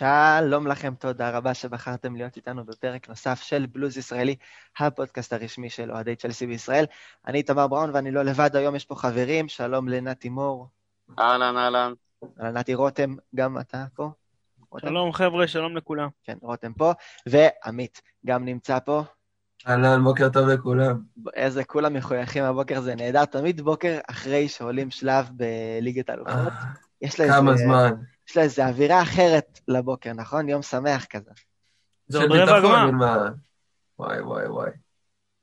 שלום לכם, תודה רבה שבחרתם להיות איתנו בפרק נוסף של בלוז ישראלי, הפודקאסט הרשמי של אוהדי צ'לסי בישראל. אני תמר בראון ואני לא לבד, היום יש פה חברים, שלום לנתי מור. אהלן, אהלן. אהלן, נתי רותם, גם אתה פה? רותם? שלום חבר'ה, שלום לכולם. כן, רותם פה, ועמית גם נמצא פה. אהלן, בוקר טוב לכולם. איזה כולם מחויכים הבוקר, זה נהדר. תמיד בוקר אחרי שעולים שלב בליגת האלופות. יש לה כמה איזה, זמן. יש לה איזו אווירה אחרת לבוקר, נכון? יום שמח כזה. זה עוד רבע גמר. וואי, וואי, וואי.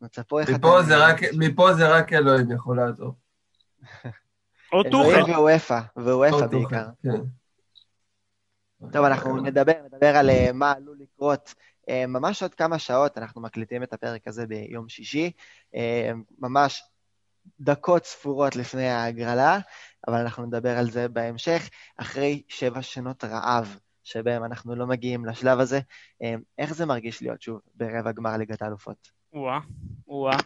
מצפו איך מפה, זה רק, מפה זה רק אלוהים יכול לעזור. או טוחל. ואוופא, ואוופא בעיקר. כן. טוב, אנחנו נדבר, נדבר על אה, מה עלול לקרות אה, ממש עוד כמה שעות, אנחנו מקליטים את הפרק הזה ביום שישי, אה, ממש דקות ספורות לפני ההגרלה, אבל אנחנו נדבר על זה בהמשך, אחרי שבע שנות רעב שבהם אנחנו לא מגיעים לשלב הזה. אה, איך זה מרגיש להיות שוב ברבע גמר ליגת האלופות? וואה, וואה.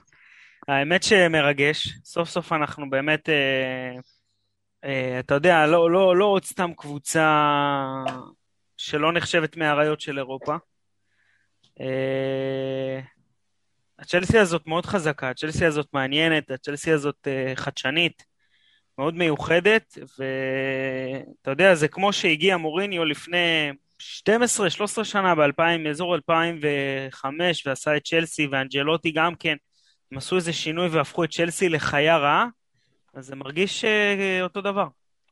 האמת שמרגש, סוף סוף אנחנו באמת, אה, אה, אתה יודע, לא, לא, לא עוד סתם קבוצה שלא נחשבת מהאריות של אירופה. אה, הצ'לסי הזאת מאוד חזקה, הצ'לסי הזאת מעניינת, הצ'לסי הזאת uh, חדשנית, מאוד מיוחדת, ואתה יודע, זה כמו שהגיע מוריניו לפני 12-13 שנה, באזור 2005, ועשה את צ'לסי, ואנג'לוטי גם כן, הם עשו איזה שינוי והפכו את צ'לסי לחיה רעה, אז זה מרגיש uh, אותו דבר.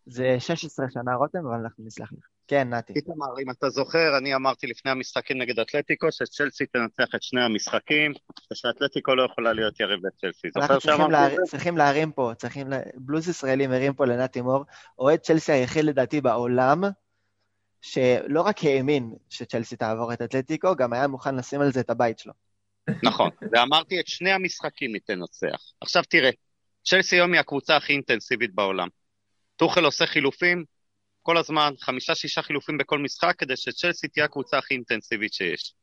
זה 16 שנה, רותם, אבל אנחנו נסלח לך. כן, נתי. איתמר, אם אתה זוכר, אני אמרתי לפני המשחקים נגד אתלטיקו, שצ'לסי תנצח את שני המשחקים, ושאתלטיקו לא יכולה להיות יריב לצ'לסי. זוכר שאמרתי לה... צריכים להרים פה, צריכים... לה... בלוז ישראלי מרים פה לנתי מור, אוהד צ'לסי היחיד לדעתי בעולם, שלא רק האמין שצ'לסי תעבור את אתלטיקו, גם היה מוכן לשים על זה את הבית שלו. נכון, ואמרתי את שני המשחקים היא תנצח. עכשיו תראה, צ'לסי היום היא הקבוצה הכי אינטנסיבית בעולם. טוחל עושה חילופים, כל הזמן, חמישה-שישה חילופים בכל משחק, כדי שצ'לסי תהיה הקבוצה הכי אינטנסיבית שיש.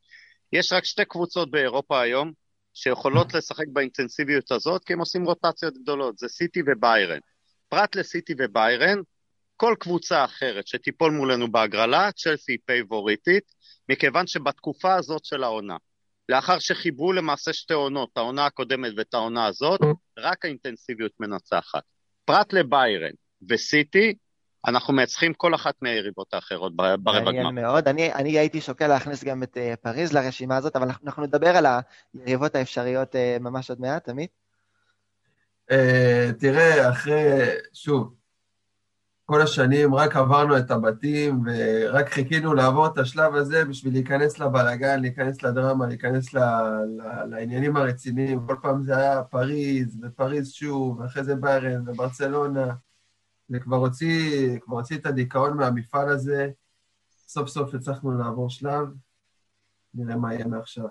יש רק שתי קבוצות באירופה היום שיכולות לשחק באינטנסיביות הזאת, כי הם עושים רוטציות גדולות, זה סיטי וביירן. פרט לסיטי וביירן, כל קבוצה אחרת שתיפול מולנו בהגרלה, צ'לסי היא פייבוריטית, מכיוון שבתקופה הזאת של העונה, לאחר שחיברו למעשה שתי עונות, העונה הקודמת ואת העונה הזאת, רק האינטנסיביות מנצחת. פרט לביירן וסיטי, אנחנו מייצחים כל אחת מהיריבות האחרות ברבע גמר. מעניין מאוד. אני, אני הייתי שוקל להכניס גם את uh, פריז לרשימה הזאת, אבל אנחנו נדבר על היריבות האפשריות uh, ממש עוד מעט, עמית. Uh, תראה, אחרי, שוב, כל השנים רק עברנו את הבתים ורק חיכינו לעבור את השלב הזה בשביל להיכנס לבלאגן, להיכנס לדרמה, להיכנס ל, ל, לעניינים הרציניים. כל פעם זה היה פריז, ופריז שוב, ואחרי זה ביירן וברצלונה. וכבר הוציא, כבר הוציא את הדיכאון מהמפעל הזה. סוף סוף הצלחנו לעבור שלב, נראה מה יהיה מעכשיו.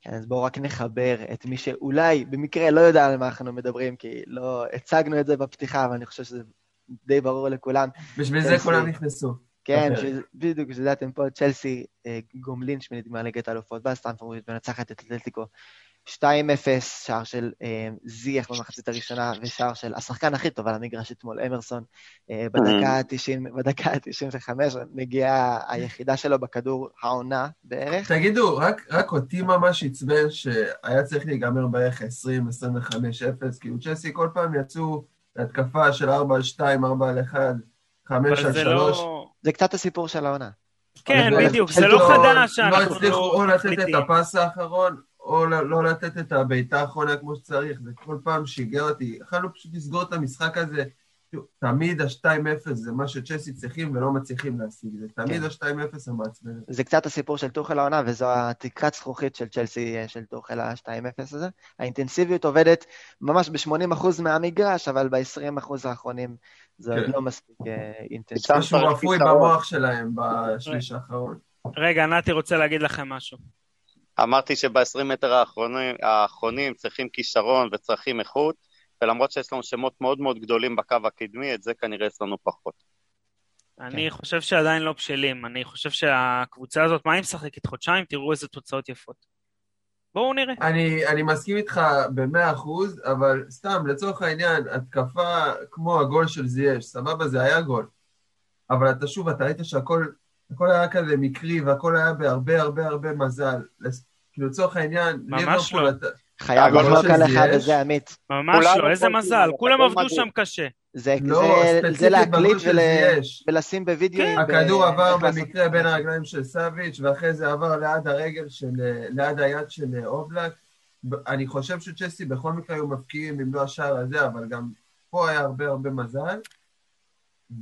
כן, אז בואו רק נחבר את מי שאולי במקרה לא יודע על מה אנחנו מדברים, כי לא הצגנו את זה בפתיחה, אבל אני חושב שזה די ברור לכולם. בשביל זה כולם נכנסו. כן. בדיוק, בשביל זה אתם פה, צ'לסי אה, גומלין שמינית ליגת האלופות, בסטנפורד מנצחת את אתלטיקו 2-0, שער של אה, זייח במחצית הראשונה, ושער של השחקן הכי טוב על המגרש אתמול, אמרסון, אה, בדקה ה-90, בדקה ה-95, נגיעה היחידה שלו בכדור העונה בערך. תגידו, רק, רק אותי ממש עצבן שהיה צריך להיגמר בערך 20-25-0, כאילו צ'סי כל פעם יצאו להתקפה של 4 על 2, 4 על 1, 5 על 3. לא... זה קצת הסיפור של העונה. כן, בדיוק, זה לא חדש שאנחנו לא... לא הצליחו או לתת את הפס האחרון, או לא, לא לתת את הבעיטה האחרונה כמו שצריך, זה כל פעם שיגע אותי. יכולנו פשוט לסגור את המשחק הזה. תמיד ה-2-0 זה מה שצ'סי צריכים ולא מצליחים להשיג. זה תמיד כן. ה-2-0 המעצבן. זה קצת הסיפור של טוחל העונה, וזו התקרת זכוכית של צ'לסי, של טוחל ה-2-0 הזה. האינטנסיביות עובדת ממש ב-80% מהמגרש, אבל ב-20% האחרונים זה כן. עוד לא מספיק אה, אינטנסיבי. משהו רפוי במוח שלהם בשליש האחרון. רגע, נתי רוצה להגיד לכם משהו. אמרתי שב-20 מטר האחרונים, האחרונים צריכים כישרון וצריכים איכות, ולמרות שיש לנו שמות מאוד מאוד גדולים בקו הקדמי, את זה כנראה יש לנו פחות. אני כן. חושב שעדיין לא בשלים. אני חושב שהקבוצה הזאת, מה היא משחקת? חודשיים? תראו איזה תוצאות יפות. בואו נראה. אני, אני מסכים איתך במאה אחוז, אבל סתם, לצורך העניין, התקפה כמו הגול של זייש, סבבה, זה היה גול. אבל אתה שוב, אתה ראית שהכל הכל היה כזה מקרי, והכל היה בהרבה הרבה הרבה מזל. כאילו, לצורך העניין, ממש לא. חייב לחלוק עליך בזה, עמית. ממש לא, איזה מזל, כולם עבדו שם קשה. זה, לא, זה, זה להקליט ול, ולשים בווידאו. כן. הכדור עבר במקרה בין הרגליים של סאביץ', ואחרי זה עבר ליד הרגל של, ליד היד של אובלק. אני חושב שצ'סי בכל מקרה היו מבקיעים, אם לא השער הזה, אבל גם פה היה הרבה הרבה מזל.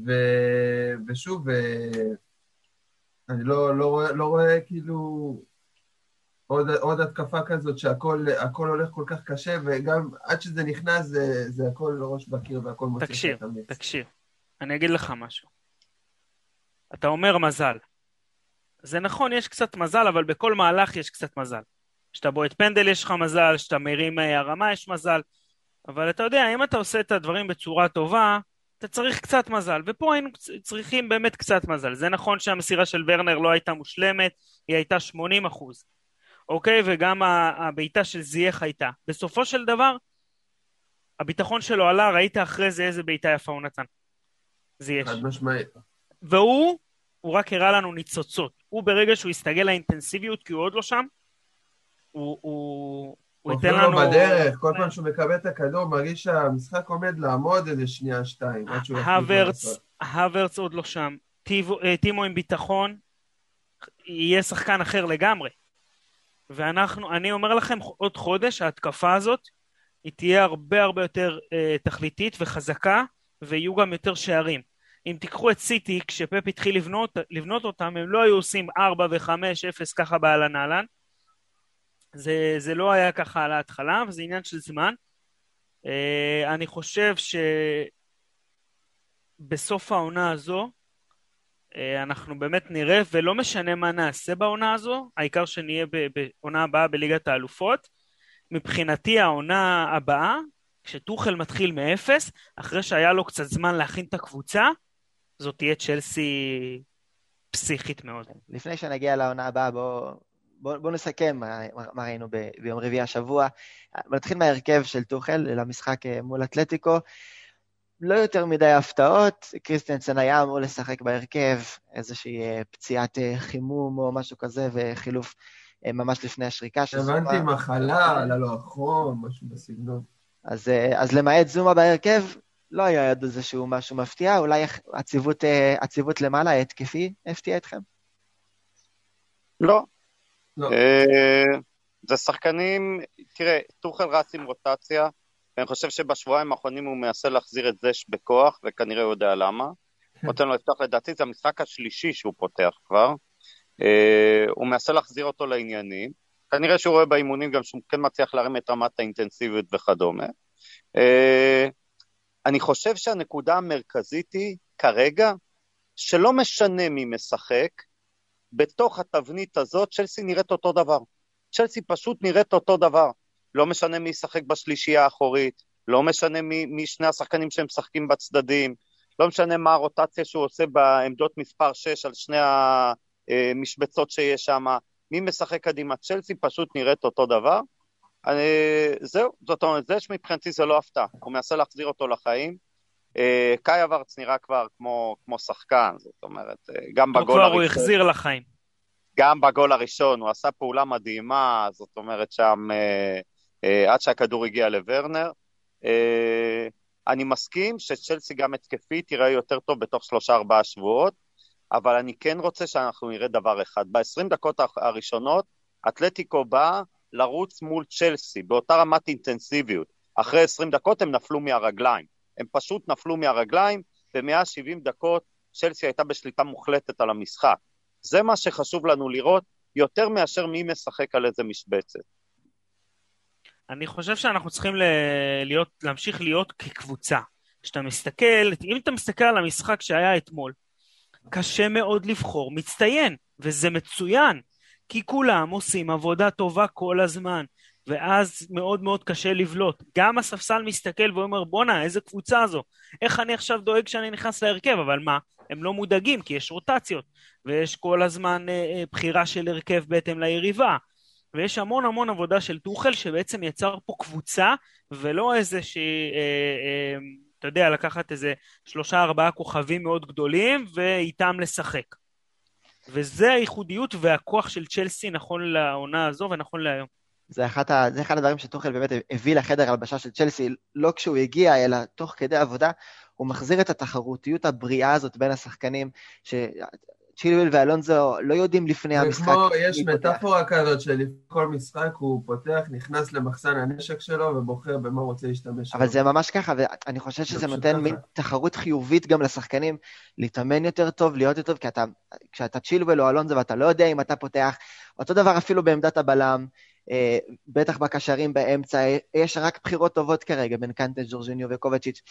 ו... ושוב, אני לא, לא, רואה, לא רואה כאילו עוד, עוד התקפה כזאת שהכל הולך כל כך קשה, וגם עד שזה נכנס זה, זה הכל ראש בקיר והכל מוצא תקשיב, תקשיב, אני אגיד לך משהו. אתה אומר מזל. זה נכון, יש קצת מזל, אבל בכל מהלך יש קצת מזל. כשאתה בועט פנדל יש לך מזל, כשאתה מרים אה, הרמה יש מזל, אבל אתה יודע, אם אתה עושה את הדברים בצורה טובה, אתה צריך קצת מזל, ופה היינו צריכים באמת קצת מזל. זה נכון שהמסירה של ורנר לא הייתה מושלמת, היא הייתה 80 אחוז, אוקיי? וגם הבעיטה של זייח הייתה. בסופו של דבר, הביטחון שלו עלה, ראית אחרי זה איזה בעיטה יפה הוא נתן. זייח. חד משמעית. והוא, הוא רק הראה לנו ניצוצות. הוא ברגע שהוא הסתגל לאינטנסיביות, כי הוא עוד לא שם, הוא, הוא, הוא ייתן לנו... בדרך, כל פעם שהוא מקבל את הכדור, מרגיש שהמשחק עומד לעמוד איזה שנייה, שתיים, עד שהוא הוורץ, הוורץ עוד לא שם. אה, טימו עם ביטחון, יהיה שחקן אחר לגמרי. ואנחנו, אני אומר לכם, עוד חודש ההתקפה הזאת, היא תהיה הרבה הרבה יותר אה, תכליתית וחזקה, ויהיו גם יותר שערים. אם תיקחו את סיטי, כשפפ התחיל לבנות, לבנות אותם, הם לא היו עושים 4 ו-5-0 ככה באהלן אהלן. זה, זה לא היה ככה על ההתחלה, וזה עניין של זמן. Uh, אני חושב שבסוף העונה הזו, uh, אנחנו באמת נראה, ולא משנה מה נעשה בעונה הזו, העיקר שנהיה בעונה הבאה בליגת האלופות. מבחינתי העונה הבאה, כשטוחל מתחיל מאפס, אחרי שהיה לו קצת זמן להכין את הקבוצה, זאת תהיה צ'לסי פסיכית מאוד. לפני שנגיע לעונה הבאה, בואו בואו בוא נסכם מה, מה ראינו ב, ביום רביעי השבוע. נתחיל מההרכב של טוחל למשחק אה, מול אתלטיקו. לא יותר מדי הפתעות, קריסטנסן היה אמור לשחק בהרכב, איזושהי אה, פציעת אה, חימום או משהו כזה, וחילוף ממש לפני השריקה של זומה. הבנתי מחלה, עלה לו החום, משהו בסגנון. אז, אז למעט זומה בהרכב, לא היה עוד איזשהו משהו מפתיע, אולי הציבות, הציבות למעלה, התקפי, הפתיע אתכם? לא, לא. אה, זה שחקנים, תראה, טוחל רץ עם רוטציה, ואני חושב שבשבועיים האחרונים הוא מנסה להחזיר את זש בכוח, וכנראה הוא יודע למה. כן. נותן לו לפתוח, לדעתי זה המשחק השלישי שהוא פותח כבר. אה, הוא מנסה להחזיר אותו לעניינים. כנראה שהוא רואה באימונים גם שהוא כן מצליח להרים את רמת האינטנסיביות וכדומה. אה, אני חושב שהנקודה המרכזית היא, כרגע, שלא משנה מי משחק, בתוך התבנית הזאת צ'לסי נראית אותו דבר. צ'לסי פשוט נראית אותו דבר. לא משנה מי ישחק בשלישייה האחורית, לא משנה מי, מי שני השחקנים שהם משחקים בצדדים, לא משנה מה הרוטציה שהוא עושה בעמדות מספר 6 על שני המשבצות שיש שם, מי משחק קדימה, צ'לסי פשוט נראית אותו דבר. אני, זהו, זאת אומרת, זה שמבחינתי זה לא הפתעה, הוא מנסה להחזיר אותו לחיים. אה, קאי אברץ נראה כבר כמו, כמו שחקן, זאת אומרת, אה, גם בגול הראשון... הוא החזיר לחיים. גם בגול הראשון, הוא עשה פעולה מדהימה, זאת אומרת שם, אה, אה, עד שהכדור הגיע לוורנר. אה, אני מסכים שצ'לסי גם התקפית תראה יותר טוב בתוך שלושה-ארבעה שבועות, אבל אני כן רוצה שאנחנו נראה דבר אחד. ב-20 דקות הראשונות, אתלטיקו בא לרוץ מול צ'לסי באותה רמת אינטנסיביות. אחרי 20 דקות הם נפלו מהרגליים. הם פשוט נפלו מהרגליים, ב-170 דקות צ'לסי הייתה בשליטה מוחלטת על המשחק. זה מה שחשוב לנו לראות, יותר מאשר מי משחק על איזה משבצת. אני חושב שאנחנו צריכים להיות, להמשיך להיות כקבוצה. כשאתה מסתכל, אם אתה מסתכל על המשחק שהיה אתמול, קשה מאוד לבחור מצטיין, וזה מצוין, כי כולם עושים עבודה טובה כל הזמן. ואז מאוד מאוד קשה לבלוט. גם הספסל מסתכל ואומר, בואנה, איזה קבוצה זו. איך אני עכשיו דואג שאני נכנס להרכב? אבל מה, הם לא מודאגים, כי יש רוטציות, ויש כל הזמן אה, אה, בחירה של הרכב בהתאם ליריבה. ויש המון המון עבודה של טוחל שבעצם יצר פה קבוצה, ולא איזה ש... אה, אה, אתה יודע, לקחת איזה שלושה ארבעה כוכבים מאוד גדולים ואיתם לשחק. וזה הייחודיות והכוח של צ'לסי נכון לעונה הזו ונכון להיום. זה, אחת ה, זה אחד הדברים שטוחל באמת הביא לחדר הלבשה של צ'לסי, לא כשהוא הגיע, אלא תוך כדי עבודה, הוא מחזיר את התחרותיות הבריאה הזאת בין השחקנים, צ'ילואל ואלונזו לא יודעים לפני המשחק. וכמו, יש מטאפורה כזאת שלכל משחק הוא פותח, נכנס למחסן הנשק שלו ובוחר במה הוא רוצה להשתמש. אבל זה ממש ככה, ואני חושב שזה נותן מין תחרות חיובית גם לשחקנים, להתאמן יותר טוב, להיות יותר טוב, כי אתה, כשאתה צ'ילואל או אלונזו ואתה לא יודע אם אתה פותח, אותו דבר אפילו בעמדת הבלם, בטח בקשרים באמצע, יש רק בחירות טובות כרגע בין קנטה, ג'ורג'יניו וקובאצ'יץ',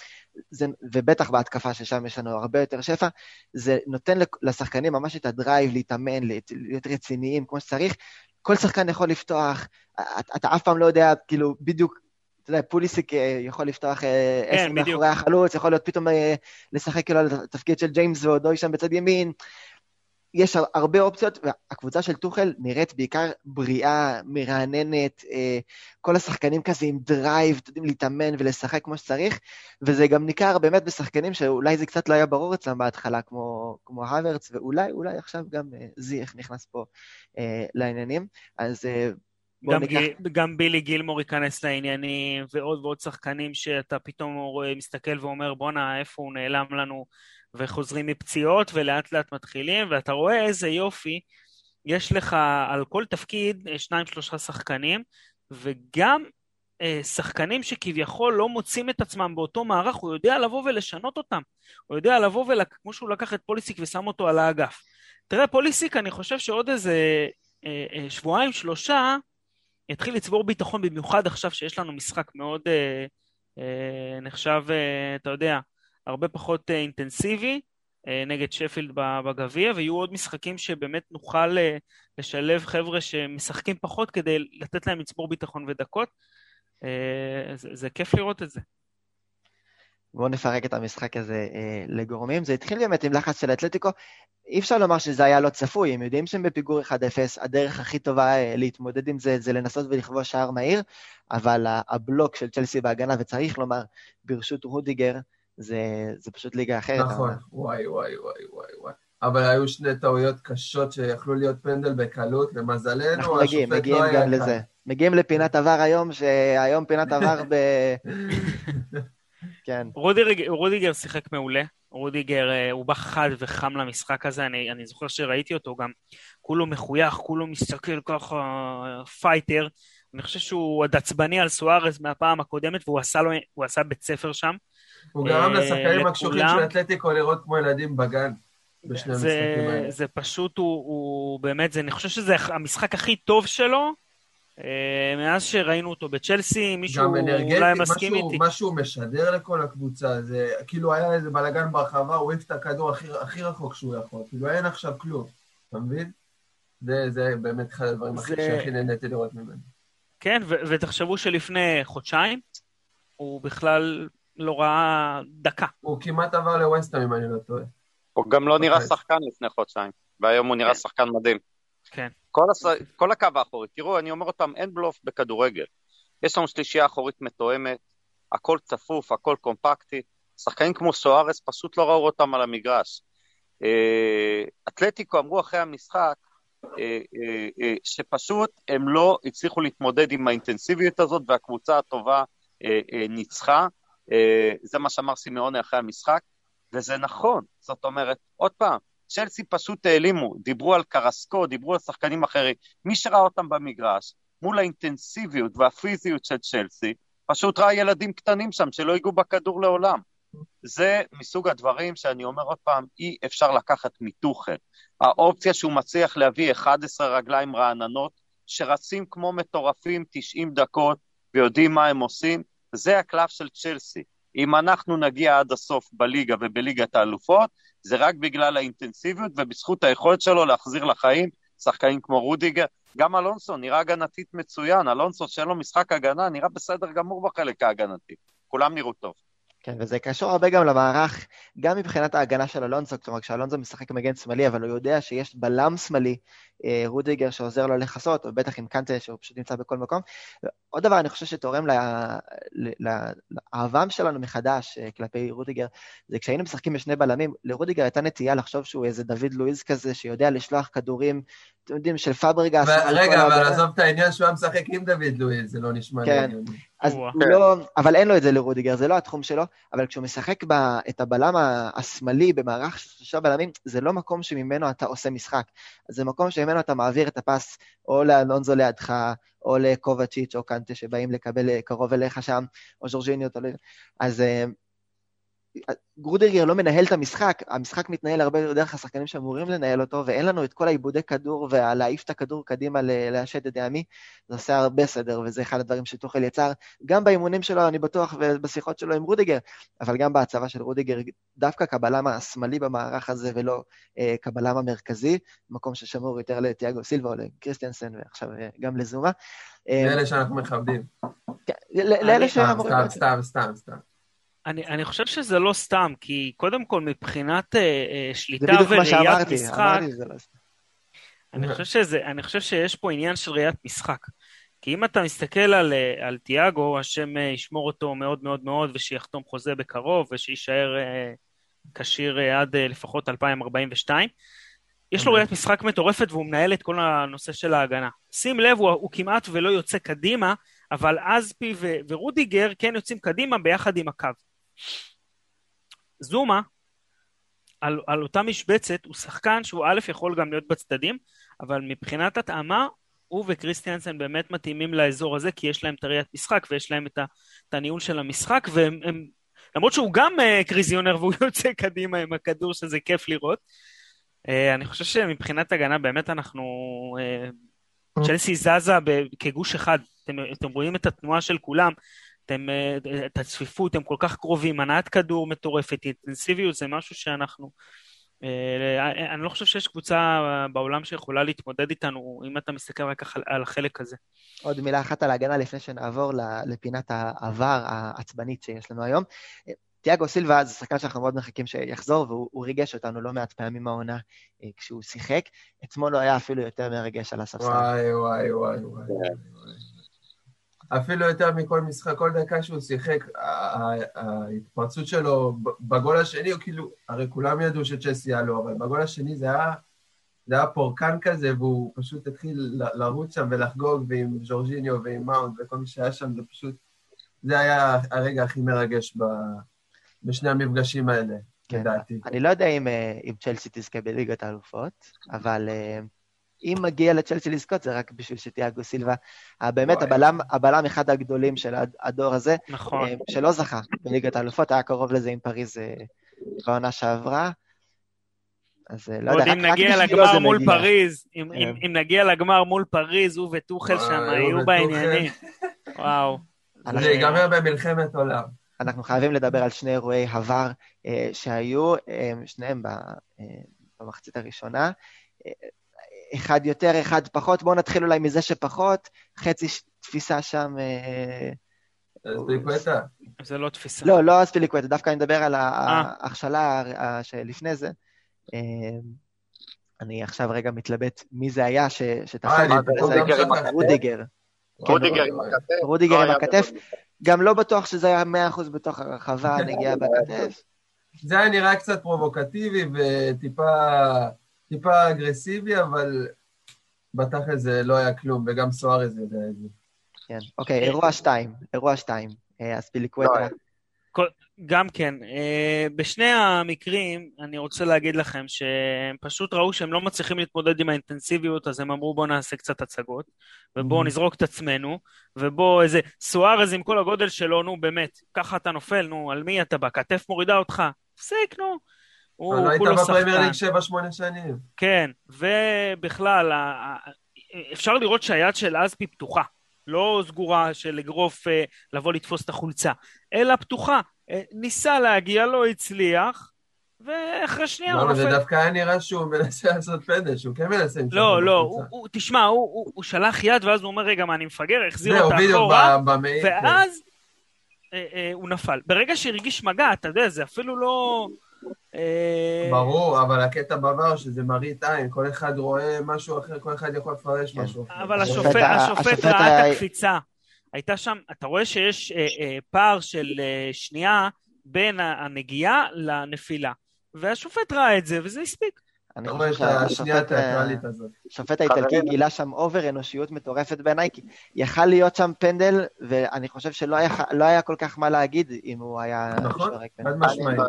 זה, ובטח בהתקפה ששם יש לנו הרבה יותר שפע, זה נותן לשחקנים ממש את ה drive להתאמן, להיות רציניים כמו שצריך. כל שחקן יכול לפתוח, אתה, אתה אף פעם לא יודע, כאילו, בדיוק, אתה יודע, פוליסיק אה, יכול לפתוח אה, כן, עשר מאחורי החלוץ, יכול להיות פתאום לשחק כאילו על התפקיד של ג'יימס ואודוי שם בצד ימין. יש הרבה אופציות, והקבוצה של טוחל נראית בעיקר בריאה, מרעננת, אה, כל השחקנים כזה עם drive, יודעים להתאמן ולשחק כמו שצריך, וזה גם ניכר באמת בשחקנים שאולי זה קצת לא היה ברור אצלם בהתחלה, כמו, כמו האברץ, ואולי, אולי עכשיו גם אה, זיח נכנס פה אה, לעניינים. אז גם, ניקח... גם בילי גילמור ייכנס לעניינים, ועוד ועוד שחקנים שאתה פתאום מסתכל ואומר, בואנה, איפה הוא נעלם לנו, וחוזרים מפציעות, ולאט לאט מתחילים, ואתה רואה איזה יופי, יש לך על כל תפקיד אה, שניים שלושה שחקנים, וגם אה, שחקנים שכביכול לא מוצאים את עצמם באותו מערך, הוא יודע לבוא ולשנות אותם. הוא יודע לבוא וכמו שהוא לקח את פוליסיק ושם אותו על האגף. תראה, פוליסיק, אני חושב שעוד איזה אה, אה, שבועיים, שלושה, יתחיל לצבור ביטחון, במיוחד עכשיו שיש לנו משחק מאוד אה, אה, נחשב, אה, אתה יודע, הרבה פחות אה, אינטנסיבי אה, נגד שפילד בגביע, ויהיו עוד משחקים שבאמת נוכל אה, לשלב חבר'ה שמשחקים פחות כדי לתת להם לצבור ביטחון ודקות. זה, זה כיף לראות את זה. בואו נפרק את המשחק הזה לגורמים. זה התחיל באמת עם לחץ של אתלטיקו. אי אפשר לומר שזה היה לא צפוי, הם יודעים שהם בפיגור 1-0, הדרך הכי טובה להתמודד עם זה זה לנסות ולכבוש שער מהיר, אבל הבלוק של צ'לסי בהגנה, וצריך לומר, ברשות רודיגר, זה, זה פשוט ליגה אחרת. נכון, וואי, וואי, וואי, וואי, וואי. אבל היו שני טעויות קשות שיכלו להיות פנדל בקלות, למזלנו, אנחנו מגיעים, מגיעים לא גם לזה. מגיעים לפינת עבר היום, שהיום פינת עבר ב... כן. רודיגר, רודיגר שיחק מעולה. רודיגר, אה, הוא בא חד וחם למשחק הזה, אני, אני זוכר שראיתי אותו גם, כולו מחוייך, כולו מסתכל ככה, פייטר. אני חושב שהוא עוד עצבני על סוארז מהפעם הקודמת, והוא עשה, לו, עשה בית ספר שם. הוא גרם אה, לשחקנים הקשוחים של אתלטיקו לראות כמו ילדים בגן. בשני המשחקים האלה. זה פשוט, הוא, הוא באמת, זה, אני חושב שזה המשחק הכי טוב שלו, אה, מאז שראינו אותו בצ'לסי, מישהו אולי מסכים איתי. מה שהוא משדר לכל הקבוצה, זה כאילו היה איזה בלאגן ברחבה, הוא העיף את הכדור הכי, הכי רחוק שהוא יכול. כאילו אין עכשיו כלום, אתה מבין? זה, זה באמת אחד הדברים זה... שהכי נהניתי לראות ממנו. כן, ו- ותחשבו שלפני חודשיים, הוא בכלל לא ראה דקה. הוא כמעט עבר לווסטהאם, אם אני לא טועה. הוא גם לא נראה שחקן לפני חודשיים, והיום הוא נראה כן. שחקן מדהים. כן. כל, הס... כל הקו האחורי, תראו, אני אומר אותם, אין בלוף בכדורגל. יש לנו שלישייה אחורית מתואמת, הכל צפוף, הכל קומפקטי. שחקנים כמו סוארס פשוט לא ראו אותם על המגרש. אה, אתלטיקו אמרו אחרי המשחק אה, אה, שפשוט הם לא הצליחו להתמודד עם האינטנסיביות הזאת והקבוצה הטובה ניצחה. זה מה שאמר סימאוני אחרי המשחק, וזה נכון. זאת אומרת, עוד פעם, צ'לסי פשוט העלימו, דיברו על קרסקו, דיברו על שחקנים אחרים. מי שראה אותם במגרש, מול האינטנסיביות והפיזיות של צ'לסי, פשוט ראה ילדים קטנים שם שלא ייגעו בכדור לעולם. זה מסוג הדברים שאני אומר עוד פעם, אי אפשר לקחת מתוכן. האופציה שהוא מצליח להביא 11 רגליים רעננות, שרצים כמו מטורפים 90 דקות ויודעים מה הם עושים, זה הקלף של צ'לסי. אם אנחנו נגיע עד הסוף בליגה ובליגת האלופות, זה רק בגלל האינטנסיביות ובזכות היכולת שלו להחזיר לחיים שחקנים כמו רודיגר. גם אלונסו נראה הגנתית מצוין, אלונסו שאין לו משחק הגנה, נראה בסדר גמור בחלק ההגנתי. כולם נראו טוב. כן, וזה קשור הרבה גם למערך, גם מבחינת ההגנה של אלונזו, כלומר כשאלונזו משחק מגן שמאלי, אבל הוא יודע שיש בלם שמאלי, אה, רודיגר, שעוזר לו לכסות, או בטח עם קנטה, שהוא פשוט נמצא בכל מקום. עוד דבר, אני חושב שתורם לאהבה שלנו מחדש אה, כלפי רודיגר, זה כשהיינו משחקים בשני בלמים, לרודיגר הייתה נטייה לחשוב שהוא איזה דוד לואיז כזה, שיודע לשלוח כדורים, אתם יודעים, של פאברגס. רגע, אבל עזוב את העניין שהוא היה משחק עם דוד לואיז, זה לא נשמע לי. אז הוא לא, אבל אין לו את זה לרודיגר, זה לא התחום שלו, אבל כשהוא משחק ב, את הבלם השמאלי במערך של שלושה בלמים, זה לא מקום שממנו אתה עושה משחק. זה מקום שממנו אתה מעביר את הפס או לאלונזו לידך, או לקובצ'יץ' או קנטה שבאים לקבל קרוב אליך שם, או ז'ורג'יניו, אז אה, גרודריגר לא מנהל את המשחק, המשחק מתנהל הרבה יותר דרך השחקנים שאמורים לנהל אותו, ואין לנו את כל העיבודי כדור ולהעיף את הכדור קדימה להשד את דעמי, זה עושה הרבה סדר, וזה אחד הדברים שטוחל יצר, גם באימונים שלו, אני בטוח, ובשיחות שלו עם רודיגר, אבל גם בהצבה של רודיגר, דווקא כבלם השמאלי במערך הזה, ולא אה, כבלם המרכזי, מקום ששמור יותר לתיאגו סילבה או לקריסטיאנסן, ועכשיו אה, גם לזומה. לאלה שאנחנו מכבדים. כן, לאלה שאמורים... סתם, סתם, סתם. אני, אני חושב שזה לא סתם, כי קודם כל מבחינת אה, אה שליטה וראיית משחק, לא אני, חושב שזה, אני חושב שיש פה עניין של ראיית משחק. כי אם אתה מסתכל על, אה, על תיאגו, השם אה, ישמור אותו מאוד מאוד מאוד, ושיחתום חוזה בקרוב, ושיישאר אה, כשיר אה, עד אה, לפחות 2042, יש לו ראיית משחק מטורפת והוא מנהל את כל הנושא של ההגנה. שים לב, הוא, הוא כמעט ולא יוצא קדימה, אבל אזפי ו- ורודיגר כן יוצאים קדימה ביחד עם הקו. זומה, על, על אותה משבצת, הוא שחקן שהוא א' יכול גם להיות בצדדים, אבל מבחינת התאמה, הוא וקריסטיאנסן באמת מתאימים לאזור הזה, כי יש להם את הראיית משחק ויש להם את, ה, את הניהול של המשחק, והם, הם, למרות שהוא גם uh, קריזיונר והוא יוצא קדימה עם הכדור, שזה כיף לראות. Uh, אני חושב שמבחינת הגנה באמת אנחנו... Uh, צ'לסי זזה כגוש אחד, אתם, אתם רואים את התנועה של כולם, אתם, אה, את הצפיפות, הם כל כך קרובים, הנעת כדור מטורפת, אינטנסיביות זה משהו שאנחנו... אה, אני לא חושב שיש קבוצה בעולם שיכולה להתמודד איתנו, אם אתה מסתכל רק על החלק הזה. עוד מילה אחת על ההגנה לפני שנעבור לפינת העבר העצבנית שיש לנו היום. תיאגו סילבה זה שחקן שאנחנו מאוד מחכים שיחזור, והוא ריגש אותנו לא מעט פעמים העונה אה, כשהוא שיחק. אתמול הוא היה אפילו יותר מרגש על הספסל. וואי, וואי, וואי, וואי. אפילו יותר מכל משחק, כל דקה שהוא שיחק, ההתפרצות שלו בגול השני, הוא כאילו, הרי כולם ידעו שצ'סי היה לו, אבל בגול השני זה היה, זה היה פורקן כזה, והוא פשוט התחיל לרוץ שם ולחגוג, ועם ז'ורג'יניו ועם מאונט וכל מי שהיה שם, זה פשוט, זה היה הרגע הכי מרגש ב, בשני המפגשים האלה, כן. לדעתי. אני לא יודע אם, אה, אם צ'לסי תזכה בליגת האלופות, אבל... אה, אם מגיע לצ'לסי לזכות, זה רק בשביל שתיאגו סילבה, באמת הבלם, הבלם אחד הגדולים של הדור הזה, נכון. אה, שלא זכה בליגת האלופות, היה קרוב לזה עם פריז אה, בעונה שעברה. אז אה, לא יודע, רק, רק בשבילו זה מגיע. לגמר מול פריז, אם, אם, כן. אם נגיע לגמר מול פריז, הוא וטוחל שם היו בעניינים. וואו. זה ייגמר במלחמת עולם. אנחנו חייבים לדבר על שני אירועי עבר שהיו, שניהם במחצית הראשונה. אחד יותר, אחד פחות. בואו נתחיל אולי מזה שפחות. חצי תפיסה שם... אספיליקווטה? אה, זה לא תפיסה. לא, לא אספיליקווטה, דווקא אני מדבר על אה. ההכשלה שלפני זה. אה, אני עכשיו רגע מתלבט מי זה היה שתפס רודיגר. רודיגר עם הכתף. רודיגר עם הכתף. גם לא בטוח שזה היה 100% בתוך הרחבה, נגיעה בכתף. זה היה נראה קצת פרובוקטיבי וטיפה טיפה אגרסיבי, אבל בתכל'ס זה לא היה כלום, וגם סוארז יודע את זה. כן, אוקיי, אירוע שתיים, אירוע שתיים. אה, אז פיליקווטה. גם כן. אה, בשני המקרים, אני רוצה להגיד לכם שהם פשוט ראו שהם לא מצליחים להתמודד עם האינטנסיביות, אז הם אמרו בואו נעשה קצת הצגות, ובואו mm-hmm. נזרוק את עצמנו, ובואו איזה סוארז עם כל הגודל שלו, נו באמת, ככה אתה נופל, נו, על מי אתה בא? כתף מורידה אותך. תפסיק, נו. הוא כולו שחקן. לא היית בפרמייר ליג 7-8 שנים. כן, ובכלל, אפשר לראות שהיד של אזפי פתוחה. לא סגורה של אגרוף אה, לבוא לתפוס את החולצה, אלא פתוחה. אה, ניסה להגיע, לא הצליח, ואחרי שנייה הוא נופל. לא, זה דווקא היה נראה שהוא מנסה לעשות פנדל, שהוא כן מנסה למשוך לא, לא, הוא, הוא, תשמע, הוא, הוא, הוא שלח יד, ואז הוא אומר, רגע, מה, אני מפגר, החזיר אותה אחורה, ואז אה, אה, הוא נפל. ברגע שהרגיש מגע, אתה יודע, זה אפילו לא... אה, ברור, אבל הקטע בעבר שזה מראית עין, כל אחד רואה משהו אחר, כל אחד יכול לפרש כן. משהו אחר. אבל השופט, השופט ראה את הקפיצה. הייתה שם, אתה רואה שיש אה, אה, פער של אה, שנייה בין הנגיעה לנפילה. והשופט ראה את זה, וזה הספיק. אני חושב שהשופט השופט האיטלקי גילה שם אובר אנושיות מטורפת בעיניי, כי יכל להיות שם פנדל, ואני חושב שלא היה, לא היה כל כך מה להגיד אם הוא היה... נכון, חד משמעית.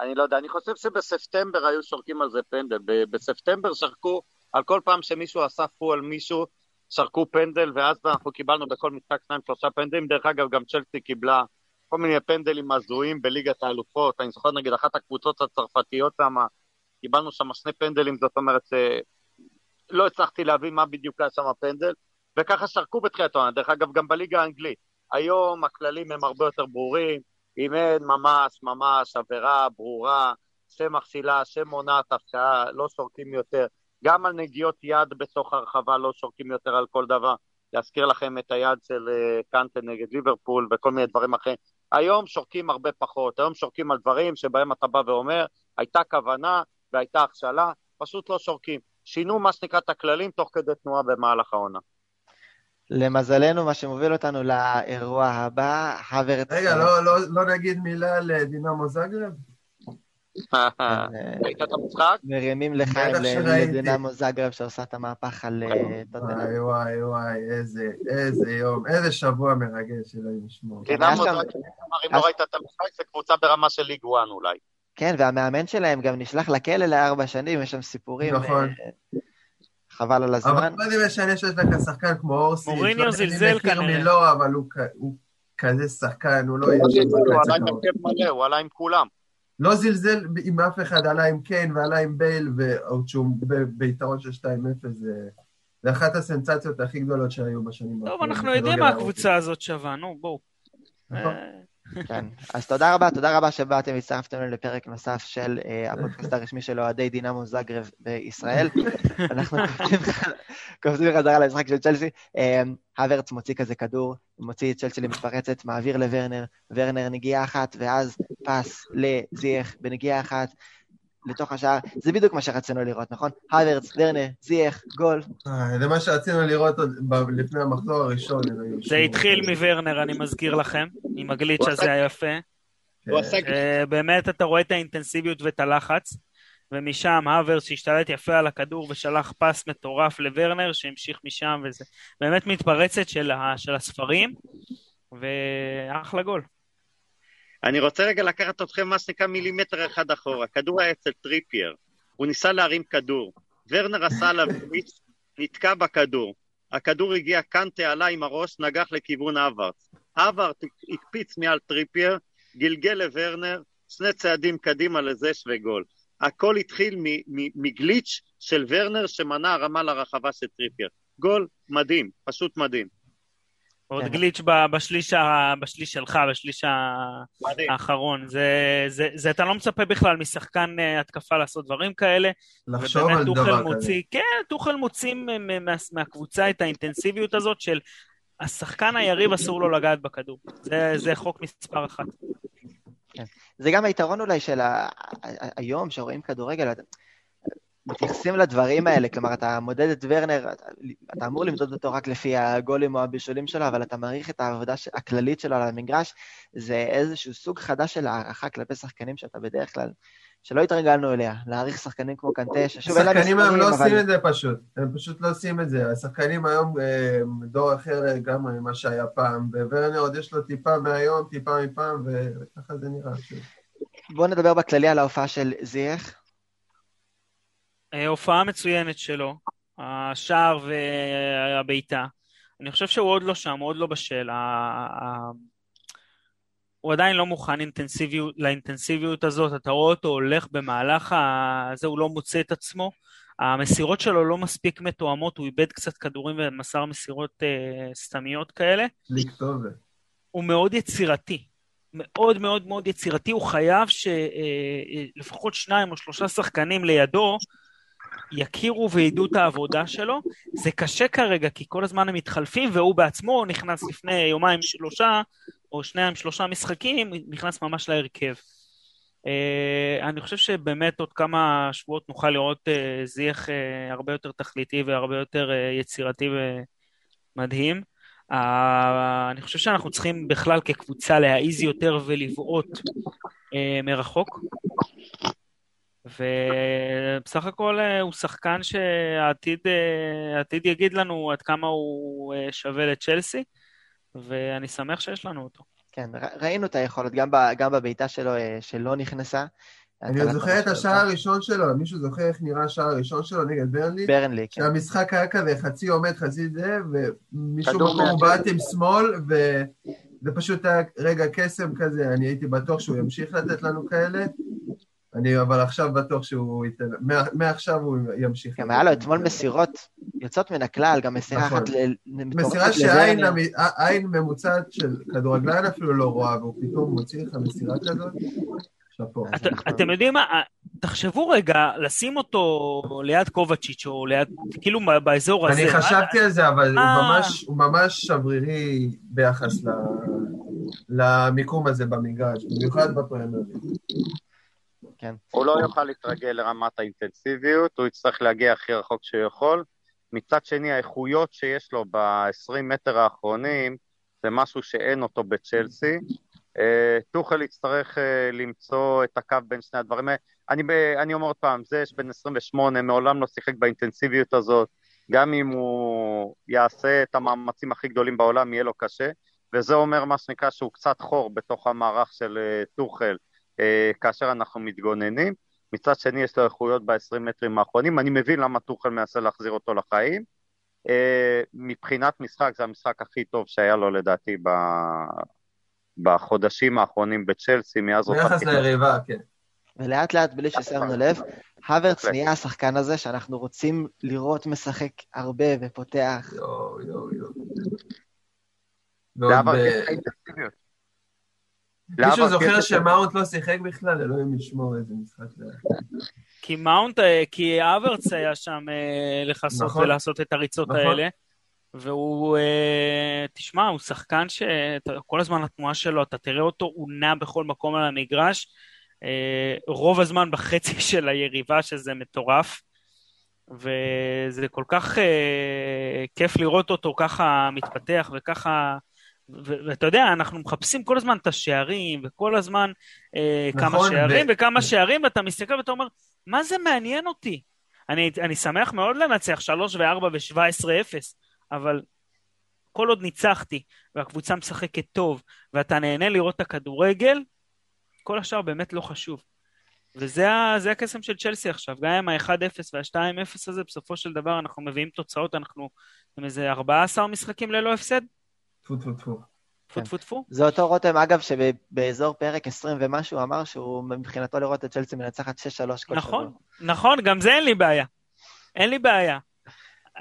אני לא יודע, אני חושב שבספטמבר היו שורקים על זה פנדל. בספטמבר שרקו, על כל פעם שמישהו אסף פה על מישהו, שרקו פנדל, ואז אנחנו קיבלנו בכל משחק שניים שלושה פנדלים. דרך אגב, גם צ'לסי קיבלה כל מיני פנדלים הזויים בליגת האלופות. אני זוכר נגיד אחת הקבוצות הצרפתיות שם, קיבלנו שם שני פנדלים, זאת אומרת, לא הצלחתי להבין מה בדיוק היה שם הפנדל, וככה שרקו בתחילת העונה. דרך אגב, גם בליגה האנגלית. היום הכללים הם הרבה יותר ברורים. אם אין ממש ממש עבירה ברורה שמכשילה, שמונעת הפקעה, לא שורקים יותר. גם על נגיעות יד בתוך הרחבה לא שורקים יותר על כל דבר. להזכיר לכם את היד של אה, קנטה נגד ליברפול וכל מיני דברים אחרים. היום שורקים הרבה פחות, היום שורקים על דברים שבהם אתה בא ואומר, הייתה כוונה והייתה הכשלה, פשוט לא שורקים. שינו מה שנקרא את הכללים תוך כדי תנועה במהלך העונה. למזלנו, מה שמוביל אותנו לאירוע הבא, הוורץ... רגע, לא, לא, לא נגיד מילה על דינמו זגרב? ראית את המשחק? מרימים לחיים לדינמו זגרב שעושה את המהפך על אה, טוטנאם. וואי וואי וואי, איזה, איזה יום, איזה שבוע מרגש, אלוהים ישמור. דינמו זגרב, אם לא ראית את המשחק, זה קבוצה ברמה של ליג 1 אולי. כן, והמאמן שלהם גם נשלח לכלא לארבע שנים, יש שם סיפורים. נכון. אה, חבל על הזמן. אבל מה זה משנה שיש לך שחקן כמו אורסי, מוריניו זלזל כנראה. מלא, אבל הוא כזה שחקן, הוא לא הוא עלה עם הרכב מלא, הוא עלה עם כולם. לא זלזל עם אף אחד, עלה עם קיין ועלה עם בייל, ועוד שהוא ביתרון של 2-0, זה אחת הסנסציות הכי גדולות שהיו בשנים האחרונות. טוב, אנחנו יודעים מה הקבוצה הזאת שווה, נו, בואו. כן, אז תודה רבה, תודה רבה שבאתם והצטרפתם לפרק נוסף של uh, הפודקאסט הרשמי של אוהדי דינמו זאגרב בישראל. אנחנו קופצים חזרה למשחק של צ'לסי. Uh, הוורץ מוציא כזה כדור, מוציא את צ'לסי למתפרצת, מעביר לוורנר, וורנר נגיעה אחת, ואז פס לזייח בנגיעה אחת, לתוך השער, זה בדיוק מה שרצינו לראות, נכון? הוורץ, דרנה, זייח, גול. אה, זה מה שרצינו לראות לפני המחזור הראשון. זה התחיל מוורנר, אני מזכיר לכם, עם הגליץ' הזה היפה. אה, באמת אתה רואה את האינטנסיביות ואת הלחץ, ומשם הוורץ שהשתלט יפה על הכדור ושלח פס מטורף לוורנר שהמשיך משם, וזה באמת מתפרצת של הספרים, ואחלה גול. אני רוצה רגע לקחת אתכם מה שנקרא מילימטר אחד אחורה. כדור היה אצל טריפייר, הוא ניסה להרים כדור. ורנר עשה עליו גליץ', נתקע בכדור. הכדור הגיע, קנטה עלה עם הראש, נגח לכיוון הוורץ. הוורץ הקפיץ מעל טריפייר, גלגל לוורנר, שני צעדים קדימה לזש וגול. הכל התחיל מגליץ' של ורנר שמנע הרמה לרחבה של טריפייר. גול מדהים, פשוט מדהים. עוד כן. גליץ' בשליש, בשליש שלך, בשליש האחרון. זה, זה, זה אתה לא מצפה בכלל משחקן אה, התקפה לעשות דברים כאלה. לחשוב על דבר מוציא, כזה. כן, טוחל מוציא מה, מהקבוצה את האינטנסיביות הזאת של השחקן היריב אסור לו לגעת בכדור. זה, זה חוק מספר אחת. כן. זה גם היתרון אולי של היום, שרואים כדורגל, מתייחסים לדברים האלה, כלומר, אתה מודד את ורנר, אתה, אתה אמור למדוד אותו רק לפי הגולים או הבישולים שלו, אבל אתה מעריך את העבודה הכללית שלו על המגרש, זה איזשהו סוג חדש של הערכה כלפי שחקנים שאתה בדרך כלל, שלא התרגלנו אליה, להעריך שחקנים כמו קנטה, ששוב אין להם מספרים, אבל... השחקנים היום לא עושים את זה פשוט, הם פשוט לא עושים את זה. השחקנים היום אה, דור אחר לגמרי ממה שהיה פעם, וורנר עוד יש לו טיפה מהיום, טיפה מפעם, וככה זה נראה. בואו נדבר בכללי על ההופעה של זייח. אה, הופעה מצוינת שלו, השער והבעיטה. אני חושב שהוא עוד לא שם, הוא עוד לא בשל. הוא עדיין לא מוכן אינטנסיביות, לאינטנסיביות הזאת, אתה רואה אותו הולך במהלך הזה, הוא לא מוצא את עצמו. המסירות שלו לא מספיק מתואמות, הוא איבד קצת כדורים ומסר מסירות אה, סתמיות כאלה. לכתובת. הוא מאוד יצירתי, מאוד מאוד מאוד יצירתי, הוא חייב שלפחות אה, אה, שניים או שלושה שחקנים לידו יכירו וידעו את העבודה שלו. זה קשה כרגע, כי כל הזמן הם מתחלפים, והוא בעצמו נכנס לפני יומיים שלושה או שניים, שלושה משחקים, נכנס ממש להרכב. Uh, אני חושב שבאמת עוד כמה שבועות נוכל לראות uh, זיח uh, הרבה יותר תכליתי והרבה יותר uh, יצירתי ומדהים. Uh, אני חושב שאנחנו צריכים בכלל כקבוצה להעיז יותר ולבעוט uh, מרחוק. ובסך הכל uh, הוא שחקן שהעתיד uh, יגיד לנו עד כמה הוא uh, שווה לצ'לסי, ואני שמח שיש לנו אותו. כן, ראינו את היכולת, גם, גם בבעיטה שלו אה, שלא נכנסה. אני עוד זוכר את השער הראשון שלו, מישהו זוכר איך נראה השער הראשון שלו נגד ברנלי? ברנלי, כן. שהמשחק היה כזה חצי עומד, חצי זה, ומישהו מקום הוא בעט עם שמאל, וזה פשוט היה רגע קסם כזה, אני הייתי בטוח שהוא ימשיך לתת לנו כאלה. אני אבל עכשיו בטוח שהוא ייתן, מעכשיו הוא ימשיך. גם היה לו אתמול מסירות יוצאות מן הכלל, גם מסירה אחת נכון. מסירה שעין ממוצעת של כדורגלן אפילו לא רואה, והוא פתאום מוציא לך מסירה כזאת. אתם יודעים מה, תחשבו רגע, לשים אותו ליד קובצ'יץ' או ליד, כאילו באזור הזה. אני חשבתי על זה, אבל הוא ממש שברירי ביחס למיקום הזה במגרש, במיוחד בפרמייר. כן. הוא לא יוכל להתרגל לרמת האינטנסיביות, הוא יצטרך להגיע הכי רחוק שהוא יכול. מצד שני, האיכויות שיש לו ב-20 מטר האחרונים, זה משהו שאין אותו בצ'לסי. אה, טוחל יצטרך אה, למצוא את הקו בין שני הדברים האלה. אני, אני אומר עוד פעם, זה יש בן 28, מעולם לא שיחק באינטנסיביות הזאת. גם אם הוא יעשה את המאמצים הכי גדולים בעולם, יהיה לו קשה. וזה אומר מה שנקרא שהוא קצת חור בתוך המערך של אה, טוחל. אה, כאשר אנחנו מתגוננים. מצד שני יש לו איכויות ב-20 מטרים האחרונים, אני מבין למה טוחל מנסה להחזיר אותו לחיים. אה, מבחינת משחק זה המשחק הכי טוב שהיה לו לדעתי ב... בחודשים האחרונים בצ'לסי, מאז אותה... ביחס ליריבה, כן. ולאט לאט, בלי ששמנו לב, הוורץ נהיה השחקן הזה שאנחנו רוצים לראות משחק הרבה ופותח. יואו, יואו, יואו. מישהו זוכר שמאונט לא שיחק בכלל? אלוהים ישמור איזה משחק זה היה. כי מאונט, אה, כי אברץ היה שם אה, לכסות נכון. ולעשות את הריצות נכון. האלה. והוא, אה, תשמע, הוא שחקן שכל הזמן התנועה שלו, אתה תראה אותו, הוא נע בכל מקום על המגרש, רוב הזמן בחצי של היריבה, שזה מטורף. וזה כל כך כיף לראות אותו ככה מתפתח וככה ואתה יודע, אנחנו מחפשים כל הזמן את השערים, וכל הזמן אה, נכון, כמה שערים ו... וכמה שערים, ואתה מסתכל ואתה אומר, מה זה מעניין אותי? אני, אני שמח מאוד לנצח 3 ו-4 ו-17-0, אבל כל עוד ניצחתי, והקבוצה משחקת טוב, ואתה נהנה לראות את הכדורגל, כל השאר באמת לא חשוב. וזה הקסם של צ'לסי עכשיו, גם עם ה-1-0 וה-2-0 הזה, בסופו של דבר אנחנו מביאים תוצאות, אנחנו עם איזה 14 משחקים ללא הפסד. טפו טפו טפו. טפו טפו טפו. זה אותו רותם, אגב, שבאזור פרק 20 ומשהו אמר שהוא מבחינתו לראות את צ'לסי מנצחת 6-3 כל שבוע. נכון, נכון, גם זה אין לי בעיה. אין לי בעיה.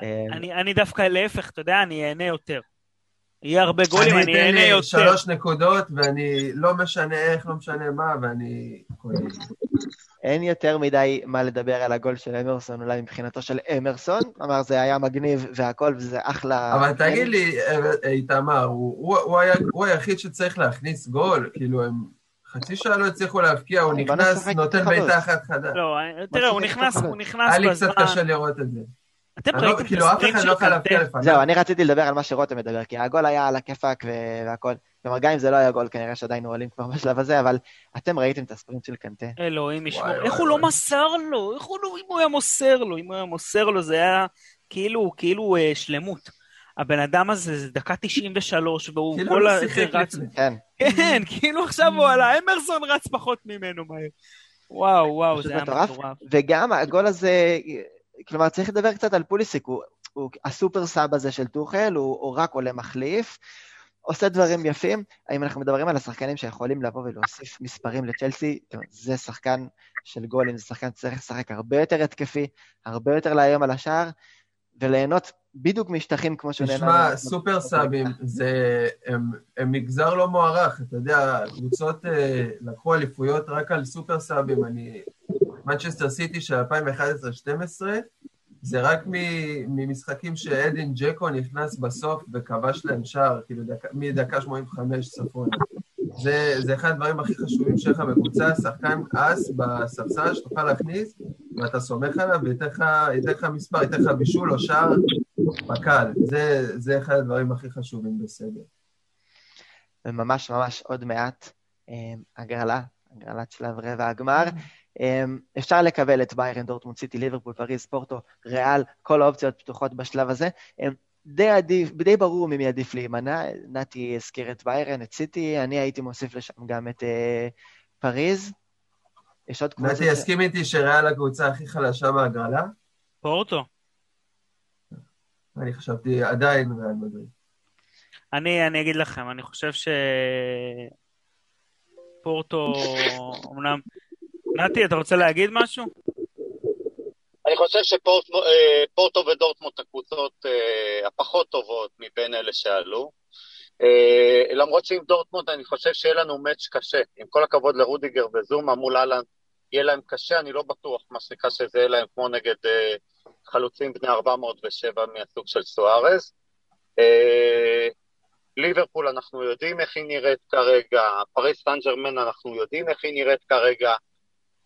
אה, אני דווקא להפך, אתה יודע, אני אהנה יותר. יהיה הרבה גולים, אני אהנה יותר. אני אתן לי שלוש נקודות, ואני לא משנה איך, לא משנה מה, ואני... אין יותר מדי מה לדבר על הגול של אמרסון, אולי מבחינתו של אמרסון. אמר, זה היה מגניב והכל, וזה אחלה... אבל תגיד לי, איתמר, הוא, הוא, היה, הוא היחיד שצריך להכניס גול, כאילו הם חצי שעה לא הצליחו להבקיע, הוא נכנס, נותן בעיטה אחת חדה. לא, תראה, הוא נכנס, הוא נכנס בזמן... היה לי קצת קשה לראות את זה. אתם ראיתם את הסטרים של קנטה? זהו, אני רציתי לדבר על מה שרותם מדבר, כי הגול היה על הכיפאק והכל. כלומר, גם אם זה לא היה גול, כנראה שעדיין עולים כבר בשלב הזה, אבל אתם ראיתם את הספרינט של קנטה. אלוהים ישמור, איך הוא לא מסר לו? איך הוא לא, אם הוא היה מוסר לו, אם הוא היה מוסר לו, זה היה כאילו, כאילו אה, שלמות. הבן אדם הזה זה דקה 93, והוא כאילו כל ה... רץ... כן. כן, כאילו עכשיו הוא עלה, אמרסון רץ פחות ממנו מהר. וואו, וואו, זה היה מטורף. וגם הגול הזה, כלומר, צריך לדבר קצת על פוליסיק, הוא, הוא הסופר סאב הזה של טוחל, הוא, הוא רק עולה מחליף, עושה דברים יפים. האם אנחנו מדברים על השחקנים שיכולים לבוא ולהוסיף מספרים לצ'לסי, זה שחקן של גולים, זה שחקן שצריך לשחק הרבה יותר התקפי, הרבה יותר לאיים על השער, וליהנות בדיוק משטחים כמו שהוא נהנה. תשמע, סופר סאבים, זה, הם, הם מגזר לא מוערך, אתה יודע, קבוצות אה, לקחו אליפויות רק על סופר סאבים, אני... מנצ'סטר סיטי של 2011-2012, זה רק ממשחקים שאדין ג'קו נכנס בסוף וכבש להם שער, כאילו דק, מדקה 85 צפונה. זה, זה אחד הדברים הכי חשובים שלך בקבוצה, שחקן אס בספסל שתוכל להכניס, ואתה סומך עליו וייתן לך מספר, ייתן לך בישול או שער בקל. זה, זה אחד הדברים הכי חשובים בסדר. וממש ממש עוד מעט, אה, הגרלה, הגרלת שלב רבע הגמר. אמ, אפשר לקבל את ביירן, דורטמונד סיטי, ליברפול, פריז, פורטו, ריאל, כל האופציות פתוחות בשלב הזה. אמ, די עדיף, די ברור ממי עדיף להימנע. נתי הזכיר את ביירן, את סיטי, אני הייתי מוסיף לשם גם את uh, פריז. יש עוד קבוצה... נתי יסכים איתי שריאל הקבוצה הכי חלשה מהגרלה? פורטו. אני חשבתי עדיין ריאל מדריד. אני, אני אגיד לכם, אני חושב שפורטו, אמנם נתי, אתה רוצה להגיד משהו? אני חושב שפורטו אה, ודורטמונט הקבוצות אה, הפחות טובות מבין אלה שעלו. אה, למרות שעם דורטמונט אני חושב שיהיה לנו מאץ' קשה. עם כל הכבוד לרודיגר וזומה מול אהלן, יהיה להם קשה, אני לא בטוח מה שנקרא שזה יהיה להם כמו נגד חלוצים בני 407 מהסוג של סוארז. ליברפול אנחנו יודעים איך היא נראית כרגע, פריס סן ג'רמן אנחנו יודעים איך היא נראית כרגע.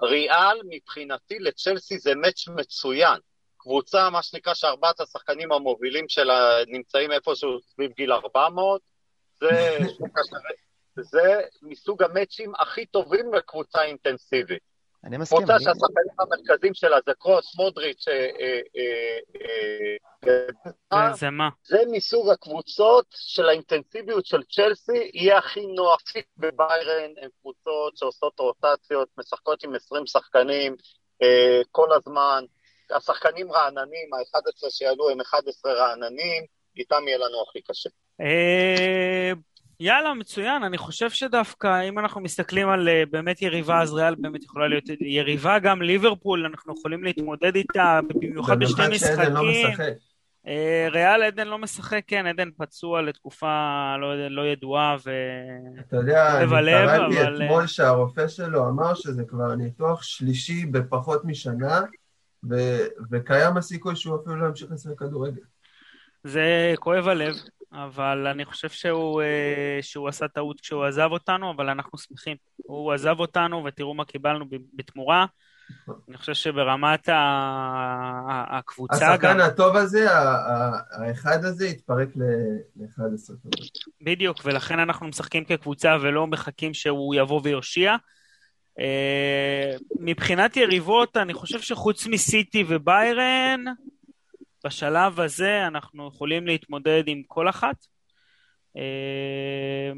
ריאל מבחינתי לצ'לסי זה מאץ' מצוין. קבוצה, מה שנקרא, שארבעת השחקנים המובילים שלה נמצאים איפשהו סביב גיל 400, זה, זה מסוג המאצ'ים הכי טובים לקבוצה אינטנסיבית. אני מסכים. קבוצה אני... שהשחקנים המרכזיים שלה זה קרוס, מודריץ', זה מה? זה מסוג הקבוצות של האינטנסיביות של צ'לסי, יהיה הכי נוח. בביירן הן קבוצות שעושות רוטציות, משחקות עם 20 שחקנים כל הזמן. השחקנים רעננים, ה-11 שיעלו הם 11 רעננים, איתם יהיה לנו הכי קשה. יאללה, מצוין. אני חושב שדווקא אם אנחנו מסתכלים על uh, באמת יריבה, אז ריאל באמת יכולה להיות יריבה. גם ליברפול, אנחנו יכולים להתמודד איתה, במיוחד בשני משחקים. שעדן לא משחק. Uh, ריאל עדן לא משחק, כן, עדן פצוע לתקופה לא, לא ידועה ו... אתה יודע, אני קראתי אבל... אתמול שהרופא שלו אמר שזה כבר ניתוח שלישי בפחות משנה, ו... וקיים הסיכוי שהוא אפילו לא ימשיך לשחק כדורגל. זה כואב הלב, אבל אני חושב שהוא, אה, שהוא עשה טעות כשהוא עזב אותנו, אבל אנחנו שמחים. הוא עזב אותנו ותראו מה קיבלנו בתמורה. אני חושב שברמת הקבוצה השחקן גם... הטוב הזה, האחד הזה, יתפרק ל-11 טובות. בדיוק, ולכן אנחנו משחקים כקבוצה ולא מחכים שהוא יבוא ויושיע. אה, מבחינת יריבות, אני חושב שחוץ מסיטי וביירן, בשלב הזה אנחנו יכולים להתמודד עם כל אחת. אה,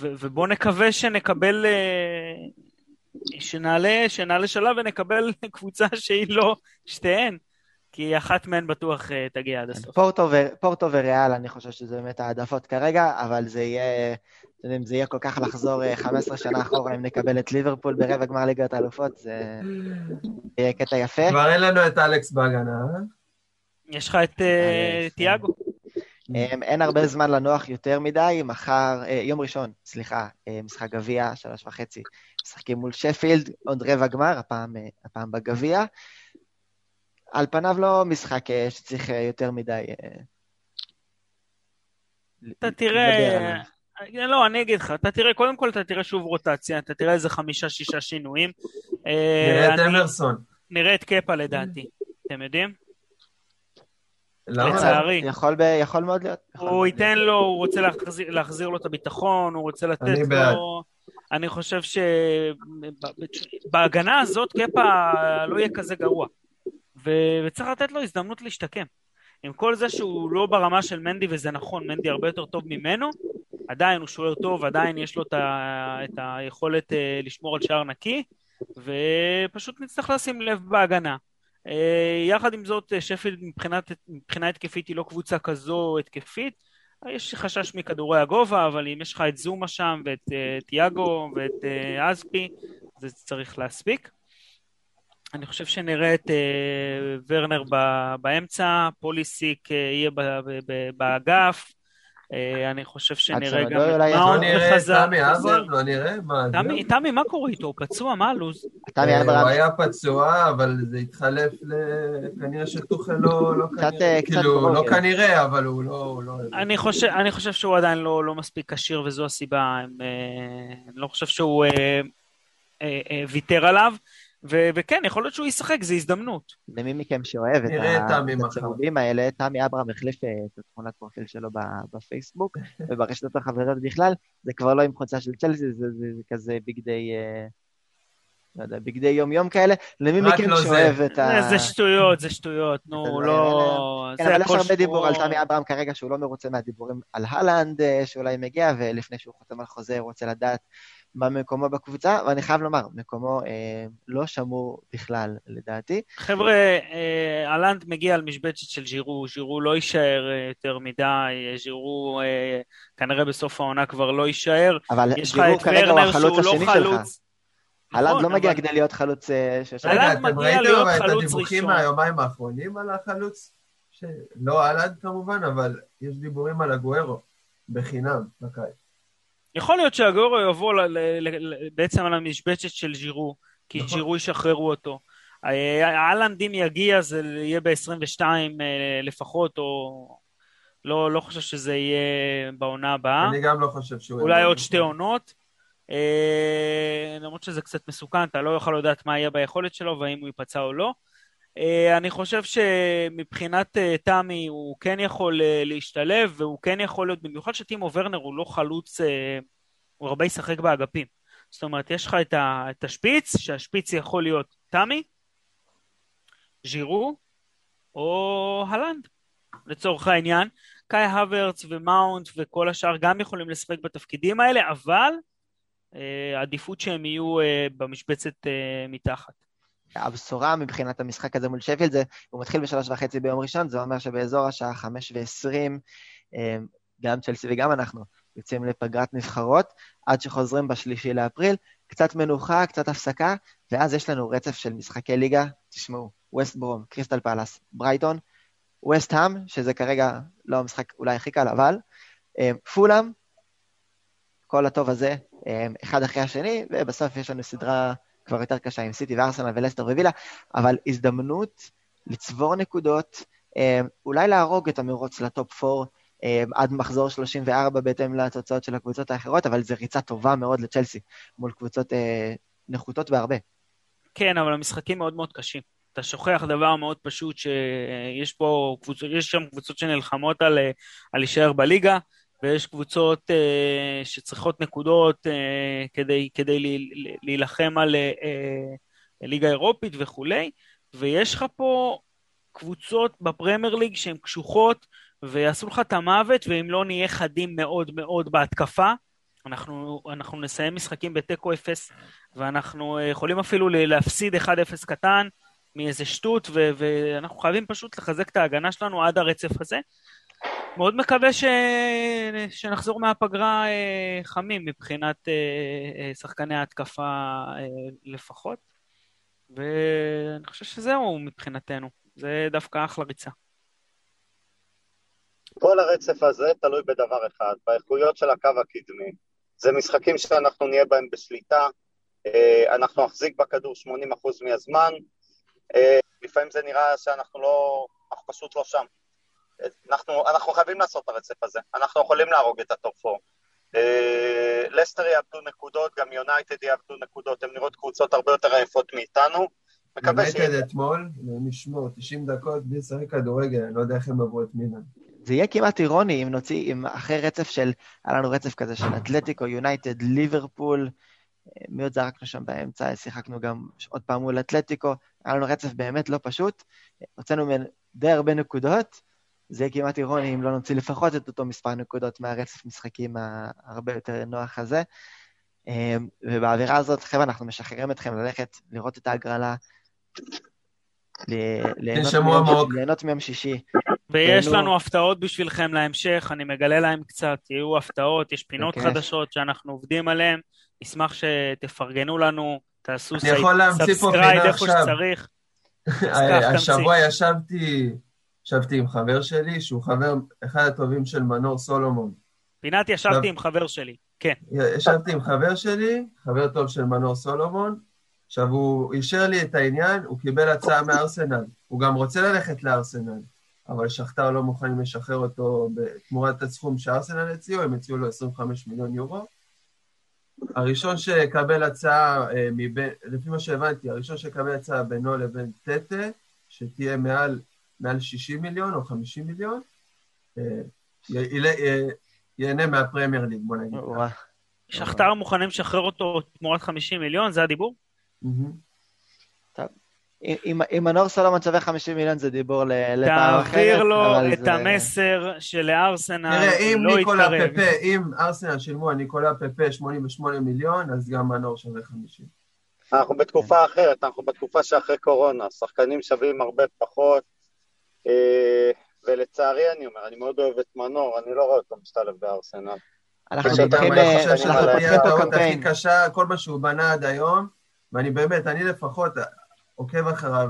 ובואו נקווה שנקבל, אה, שנעלה, שנעלה שלב ונקבל קבוצה שהיא לא שתיהן, כי אחת מהן בטוח אה, תגיע עד הסוף. פורטו, ו, פורטו וריאל, אני חושב שזה באמת העדפות כרגע, אבל זה יהיה, אתם יודעים, זה יהיה כל כך לחזור 15 שנה אחורה אם נקבל את ליברפול ברבע גמר ליגת האלופות, זה יהיה קטע יפה. כבר אין לנו את אלכס בהגנה, אה? יש לך את אה, תיאגו. אמ, אין הרבה זמן לנוח יותר מדי, מחר, אה, יום ראשון, סליחה, אה, משחק גביע, שלוש וחצי, משחקים מול שפילד, עוד רבע גמר, הפעם, הפעם בגביע. על פניו לא משחק שצריך יותר מדי... אתה תראה, לא, אני אגיד לך, אתה תראה, קודם כל אתה תראה שוב רוטציה, אתה תראה איזה חמישה-שישה שינויים. נראה את אמרסון. נראה את קפה לדעתי, אתם יודעים? לצערי. יכול, ב... יכול מאוד להיות. הוא ייתן לו, הוא רוצה להחזיר, להחזיר לו את הביטחון, הוא רוצה לתת אני לו... בעד. אני חושב שבהגנה הזאת קפה לא יהיה כזה גרוע. ו... וצריך לתת לו הזדמנות להשתקם. עם כל זה שהוא לא ברמה של מנדי, וזה נכון, מנדי הרבה יותר טוב ממנו, עדיין הוא שוער טוב, עדיין יש לו את, ה... את היכולת אה, לשמור על שער נקי, ופשוט נצטרך לשים לב בהגנה. אה, יחד עם זאת, אה, שפילד מבחינת, מבחינה התקפית היא לא קבוצה כזו התקפית. יש חשש מכדורי הגובה, אבל אם יש לך את זומה שם ואת תיאגו ואת אספי, זה צריך להספיק. אני חושב שנראה את ורנר באמצע, פוליסיק יהיה באגף, אה, אני חושב שנראה גם את מאונט וחזק. תמי אברהם, לא נראה? תמי, מה קורה איתו? הוא פצוע? מה הלו"ז? תמי אברהם. הוא היה פצוע, אבל זה התחלף ל... כנראה שטוחל לא, לא כנראה, כאילו, לא כנראה, אבל הוא לא... לא אני חושב שהוא עדיין לא מספיק כשיר, וזו הסיבה. אני לא חושב שהוא ויתר עליו. ו- וכן, יכול להיות שהוא ישחק, זו הזדמנות. למי מכם שאוהב את הצהובים האלה, תמי אברהם החליף אה, את התמונת פרופיל שלו בפייסבוק, וברשתות החברות בכלל, זה כבר לא עם חולצה של צ'לסי, זה, זה, זה זה כזה בגדי... אה, לא יודע, בגדי יום-יום כאלה, למי מכם לא שאוהב זה. את ה... אה, זה שטויות, זה שטויות, נו, לא... כן, אבל יש הרבה דיבור על תמי אברהם כרגע, שהוא לא מרוצה מהדיבורים על הלנד, שאולי מגיע, ולפני שהוא חותם על חוזה, הוא רוצה לדעת מה מקומו בקבוצה, ואני חייב לומר, מקומו אה, לא שמור בכלל, לדעתי. חבר'ה, אה, אלנד מגיע על משבצת של ז'ירו, ז'ירו לא יישאר אה, יותר מדי, ז'ירו אה, כנראה בסוף העונה כבר לא יישאר. אבל ז'ירו כרגע הוא החלוץ לא השני שלך. אלנד נכון, לא מגיע כדי להיות חלוץ... אה, אלנד מגיע להיות חלוץ ראשון. אתם ראיתם את הדיווחים מהיומיים האחרונים על החלוץ? לא אלנד כמובן, אבל יש דיבורים על הגוארו, בחינם, בקיץ. יכול להיות שהגורו יבוא ל, ל, ל, בעצם על המשבצת של ג'ירו, כי נכון. ג'ירו ישחררו אותו. אהלנד אם יגיע זה יהיה ב-22 אה, לפחות, או לא, לא חושב שזה יהיה בעונה הבאה. אני גם לא חושב שהוא... אולי עוד שתי עונות. אה, למרות שזה קצת מסוכן, אתה לא יכול לדעת מה יהיה ביכולת שלו והאם הוא ייפצע או לא. אה, אני חושב שמבחינת אה, תמי הוא כן יכול אה, להשתלב, והוא כן יכול להיות, במיוחד שטימו ורנר הוא לא חלוץ, הוא הרבה ישחק באגפים. זאת אומרת, יש לך את השפיץ, שהשפיץ יכול להיות תמי, ז'ירו, או הלנד, לצורך העניין. קאי הוורץ ומאונט וכל השאר גם יכולים לשחק בתפקידים האלה, אבל עדיפות שהם יהיו במשבצת מתחת. הבשורה מבחינת המשחק הזה מול שפילד זה, הוא מתחיל בשלוש וחצי ביום ראשון, זה אומר שבאזור השעה חמש ועשרים, אמ, גם צ'לסי וגם אנחנו יוצאים לפגרת נבחרות, עד שחוזרים בשלישי לאפריל, קצת מנוחה, קצת הפסקה, ואז יש לנו רצף של משחקי ליגה, תשמעו, ווסט ברום, קריסטל פלאס, ברייטון, ווסט האם, שזה כרגע לא המשחק אולי הכי קל, אבל אמ, פולאם, כל הטוב הזה, אמ, אחד אחרי השני, ובסוף יש לנו סדרה כבר יותר קשה עם סיטי וארסנל ולסטר ווילה, אבל הזדמנות לצבור נקודות, אה, אולי להרוג את המרוץ לטופ 4 אה, עד מחזור 34 בהתאם לתוצאות של הקבוצות האחרות, אבל זו ריצה טובה מאוד לצ'לסי מול קבוצות אה, נחותות בהרבה. כן, אבל המשחקים מאוד מאוד קשים. אתה שוכח דבר מאוד פשוט, שיש פה קבוצות, יש שם קבוצות שנלחמות על, על להישאר בליגה, ויש קבוצות uh, שצריכות נקודות uh, כדי, כדי להילחם על uh, ליגה אירופית וכולי, ויש לך פה קבוצות בפרמייר ליג שהן קשוחות ויעשו לך את המוות, ואם לא נהיה חדים מאוד מאוד בהתקפה, אנחנו, אנחנו נסיים משחקים בתיקו אפס, ואנחנו יכולים אפילו להפסיד 1-0 קטן מאיזה שטות, ואנחנו חייבים פשוט לחזק את ההגנה שלנו עד הרצף הזה. מאוד מקווה ש... שנחזור מהפגרה אה, חמים מבחינת אה, אה, שחקני ההתקפה לפחות. ואני חושב שזהו מבחינתנו. זה דווקא אחלה ריצה. כל הרצף הזה תלוי בדבר אחד, באיכויות של הקו הקדמי. זה משחקים שאנחנו נהיה בהם בשליטה, אנחנו נחזיק בכדור 80% מהזמן, לפעמים זה נראה שאנחנו לא, אנחנו פשוט לא שם. אנחנו, אנחנו חייבים לעשות את הרצף הזה, אנחנו יכולים להרוג את הטופ 4. אה, לסטר יאבדו נקודות, גם יונייטד יאבדו נקודות, הן נראות קבוצות הרבה יותר עייפות מאיתנו. יונייטד אתמול, נשמור, 90 דקות בלי לשחק כדורגל, אני לא יודע איך הם עברו את מילן. זה יהיה כמעט אירוני אם נוציא, אם אחרי רצף של, היה לנו רצף כזה של אתלטיקו, יונייטד, ליברפול, אה, מי עוד זרקנו שם באמצע, שיחקנו גם עוד פעם מול אתלטיקו, היה לנו רצף באמת לא פשוט, הוצאנו מהם די הרבה נקודות, זה יהיה כמעט אירוני אם לא נוציא לפחות את אותו מספר נקודות מהרצף משחקים הרבה יותר נוח הזה. אמ, ובאווירה הזאת, חבר'ה, אנחנו משחררים אתכם ללכת לראות את ההגרלה, ליהנות מיום שישי. ויש לנו הפתעות בשבילכם להמשך, אני מגלה להם קצת, יהיו הפתעות, יש פינות חדשות שאנחנו עובדים עליהן, נשמח שתפרגנו לנו, תעשו subscribe איפה שצריך. השבוע ישבתי... ישבתי עם חבר שלי, שהוא חבר, אחד הטובים של מנור סולומון, פינת ישבתי עם חבר שלי, כן. ישבתי עם חבר שלי, חבר טוב של מנור סולומון. עכשיו, הוא אישר לי את העניין, הוא קיבל הצעה מארסנל. הוא גם רוצה ללכת לארסנל, אבל שכתר לא מוכנים לשחרר אותו בתמורת הסכום שארסנל הציעו, הם הציעו לו 25 מיליון יורו. הראשון שיקבל הצעה, אה, מבין, לפי מה שהבנתי, הראשון שיקבל הצעה בינו לבין טטה, שתהיה מעל, מעל 60 מיליון או 50 מיליון, אה, ייהנה מהפרמייר ליג, בוא נגיד. שכתר מוכנים לשחרר אותו תמורת 50 מיליון, זה הדיבור? אם מנור סולומון שווה 50 מיליון זה דיבור לפעם אחרת. תעביר לו את המסר שלארסנל לא יתקרב. תראה, אם ניקולה פפה, אם ארסנל שילמו על ניקולה פפה 88 מיליון, אז גם מנור שווה 50. אנחנו בתקופה אחרת, אנחנו בתקופה שאחרי קורונה, שחקנים שווים הרבה פחות, אה, ולצערי אני אומר, אני מאוד אוהב את מנור, אני לא רואה אותו משתלב בארסנל. אנחנו פותחים פה קמפיין. כל מה שהוא בנה עד היום, ואני באמת, אני לפחות עוקב אחריו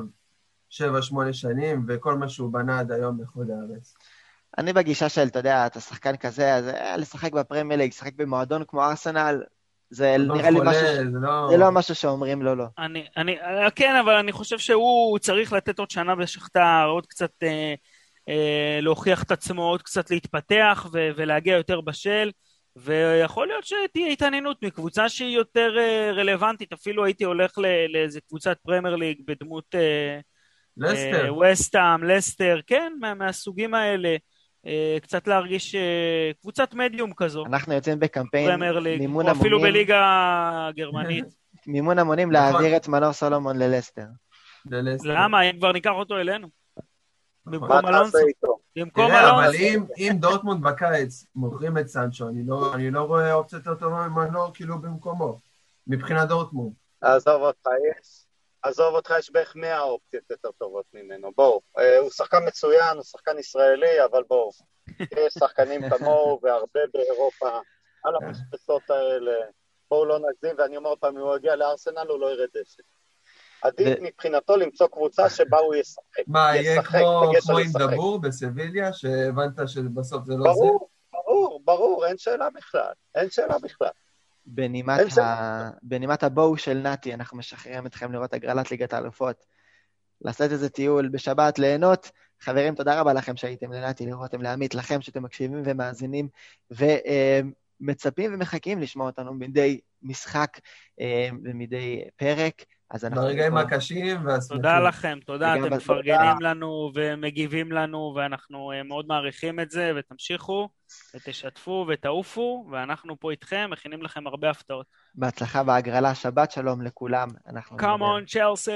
שבע, שמונה שנים, וכל מה שהוא בנה עד היום יכול להיהרס. אני בגישה של, אתה יודע, אתה שחקן כזה, אז אה, לשחק בפרמייר ליג, לשחק במועדון כמו ארסנל, זה לא נראה לי משהו, זה לא... זה לא משהו שאומרים לו לא. אני, אני, אה, כן, אבל אני חושב שהוא צריך לתת עוד שנה בשכתר, עוד קצת אה, אה, להוכיח את עצמו, עוד קצת להתפתח ו, ולהגיע יותר בשל. ויכול להיות שתהיה התעניינות מקבוצה שהיא יותר uh, רלוונטית, אפילו הייתי הולך לאיזה קבוצת פרמייר ליג בדמות אה, לסטר, ווסטאם, לסטר, כן, מה, מהסוגים האלה. Uh, קצת להרגיש uh, קבוצת מדיום כזו. אנחנו יוצאים בקמפיין מימון המונים. או אפילו בליגה הגרמנית. מימון המונים נכון. להעביר את מנור סולומון ללסטר. למה? אם כבר ניקח אותו אלינו. במקום אלונסו. במקום אלונסו. אבל אם, דורטמונד בקיץ מוכרים את סנצ'ו, אני לא, אני לא רואה אופציה יותר טובה ממנו כאילו במקומו, מבחינת דורטמונד. עזוב אותך, יש, עזוב אותך, יש בערך 100 אופציות יותר טובות ממנו. בואו, אה, הוא שחקן מצוין, הוא שחקן ישראלי, אבל בואו, יש שחקנים כמוהו והרבה באירופה על המספסות האלה. בואו לא נגזים, ואני אומר עוד פעם, אם הוא יגיע לארסנל הוא לא ירד דשא. עדיף מבחינתו למצוא קבוצה שבה הוא ישחק. מה, יהיה כמו עם דבור בסביליה, שהבנת שבסוף זה לא זה? ברור, ברור, ברור, אין שאלה בכלל, אין שאלה בכלל. בנימת, ה... בנימת הבואו של נתי, אנחנו משחררים אתכם לראות הגרלת ליגת האלופות. לעשות איזה טיול בשבת, ליהנות. חברים, תודה רבה לכם שהייתם לנתי, לרותם, לעמית, לכם שאתם מקשיבים ומאזינים, ומצפים ומחכים לשמוע אותנו מדי משחק אה, ומדי פרק. אז אנחנו... ברגעים הקשים והשמחים. תודה לכם, תודה, אתם מפרגנים לנו ומגיבים לנו, ואנחנו אה, מאוד מעריכים את זה, ותמשיכו, ותשתפו ותעופו, ואנחנו פה איתכם, מכינים לכם הרבה הפתעות. בהצלחה בהגרלה, שבת שלום לכולם. Come on, צ'לסי!